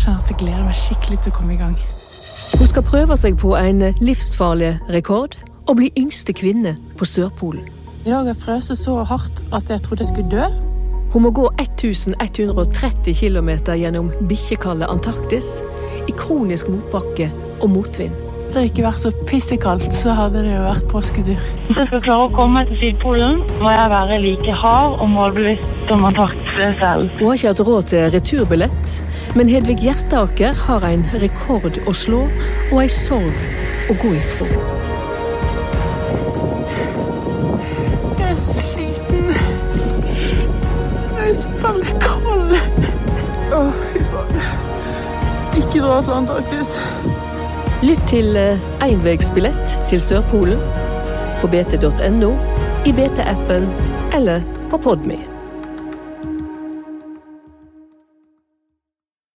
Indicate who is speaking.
Speaker 1: Kjenner at jeg gleder meg skikkelig til å komme i gang.
Speaker 2: Hun skal prøve seg på en livsfarlig rekord og bli yngste kvinne på Sørpolen.
Speaker 1: I dag har jeg frøst så hardt at jeg trodde jeg skulle dø.
Speaker 2: Hun må gå 1130 km gjennom bikkjekalde Antarktis i kronisk motbakke og motvind.
Speaker 1: Hadde det ikke vært så pissekaldt, så hadde det jo vært påsketur.
Speaker 3: Hvis jeg skal klare å komme meg til Sydpolen, må jeg være like hard og målbevisst som Antarktis selv.
Speaker 2: Hun har ikke hatt råd til returbillett, men Hedvig Hjertaker har en rekord å slå og ei sorg å gå ifra.
Speaker 1: Jeg er sliten. Jeg er så veldig kald. Å, fy faen. Ikke dra til Antarktis.
Speaker 2: Lytt til Einvegsbillett til Sørpolen på bt.no, i BT-appen eller på Podme.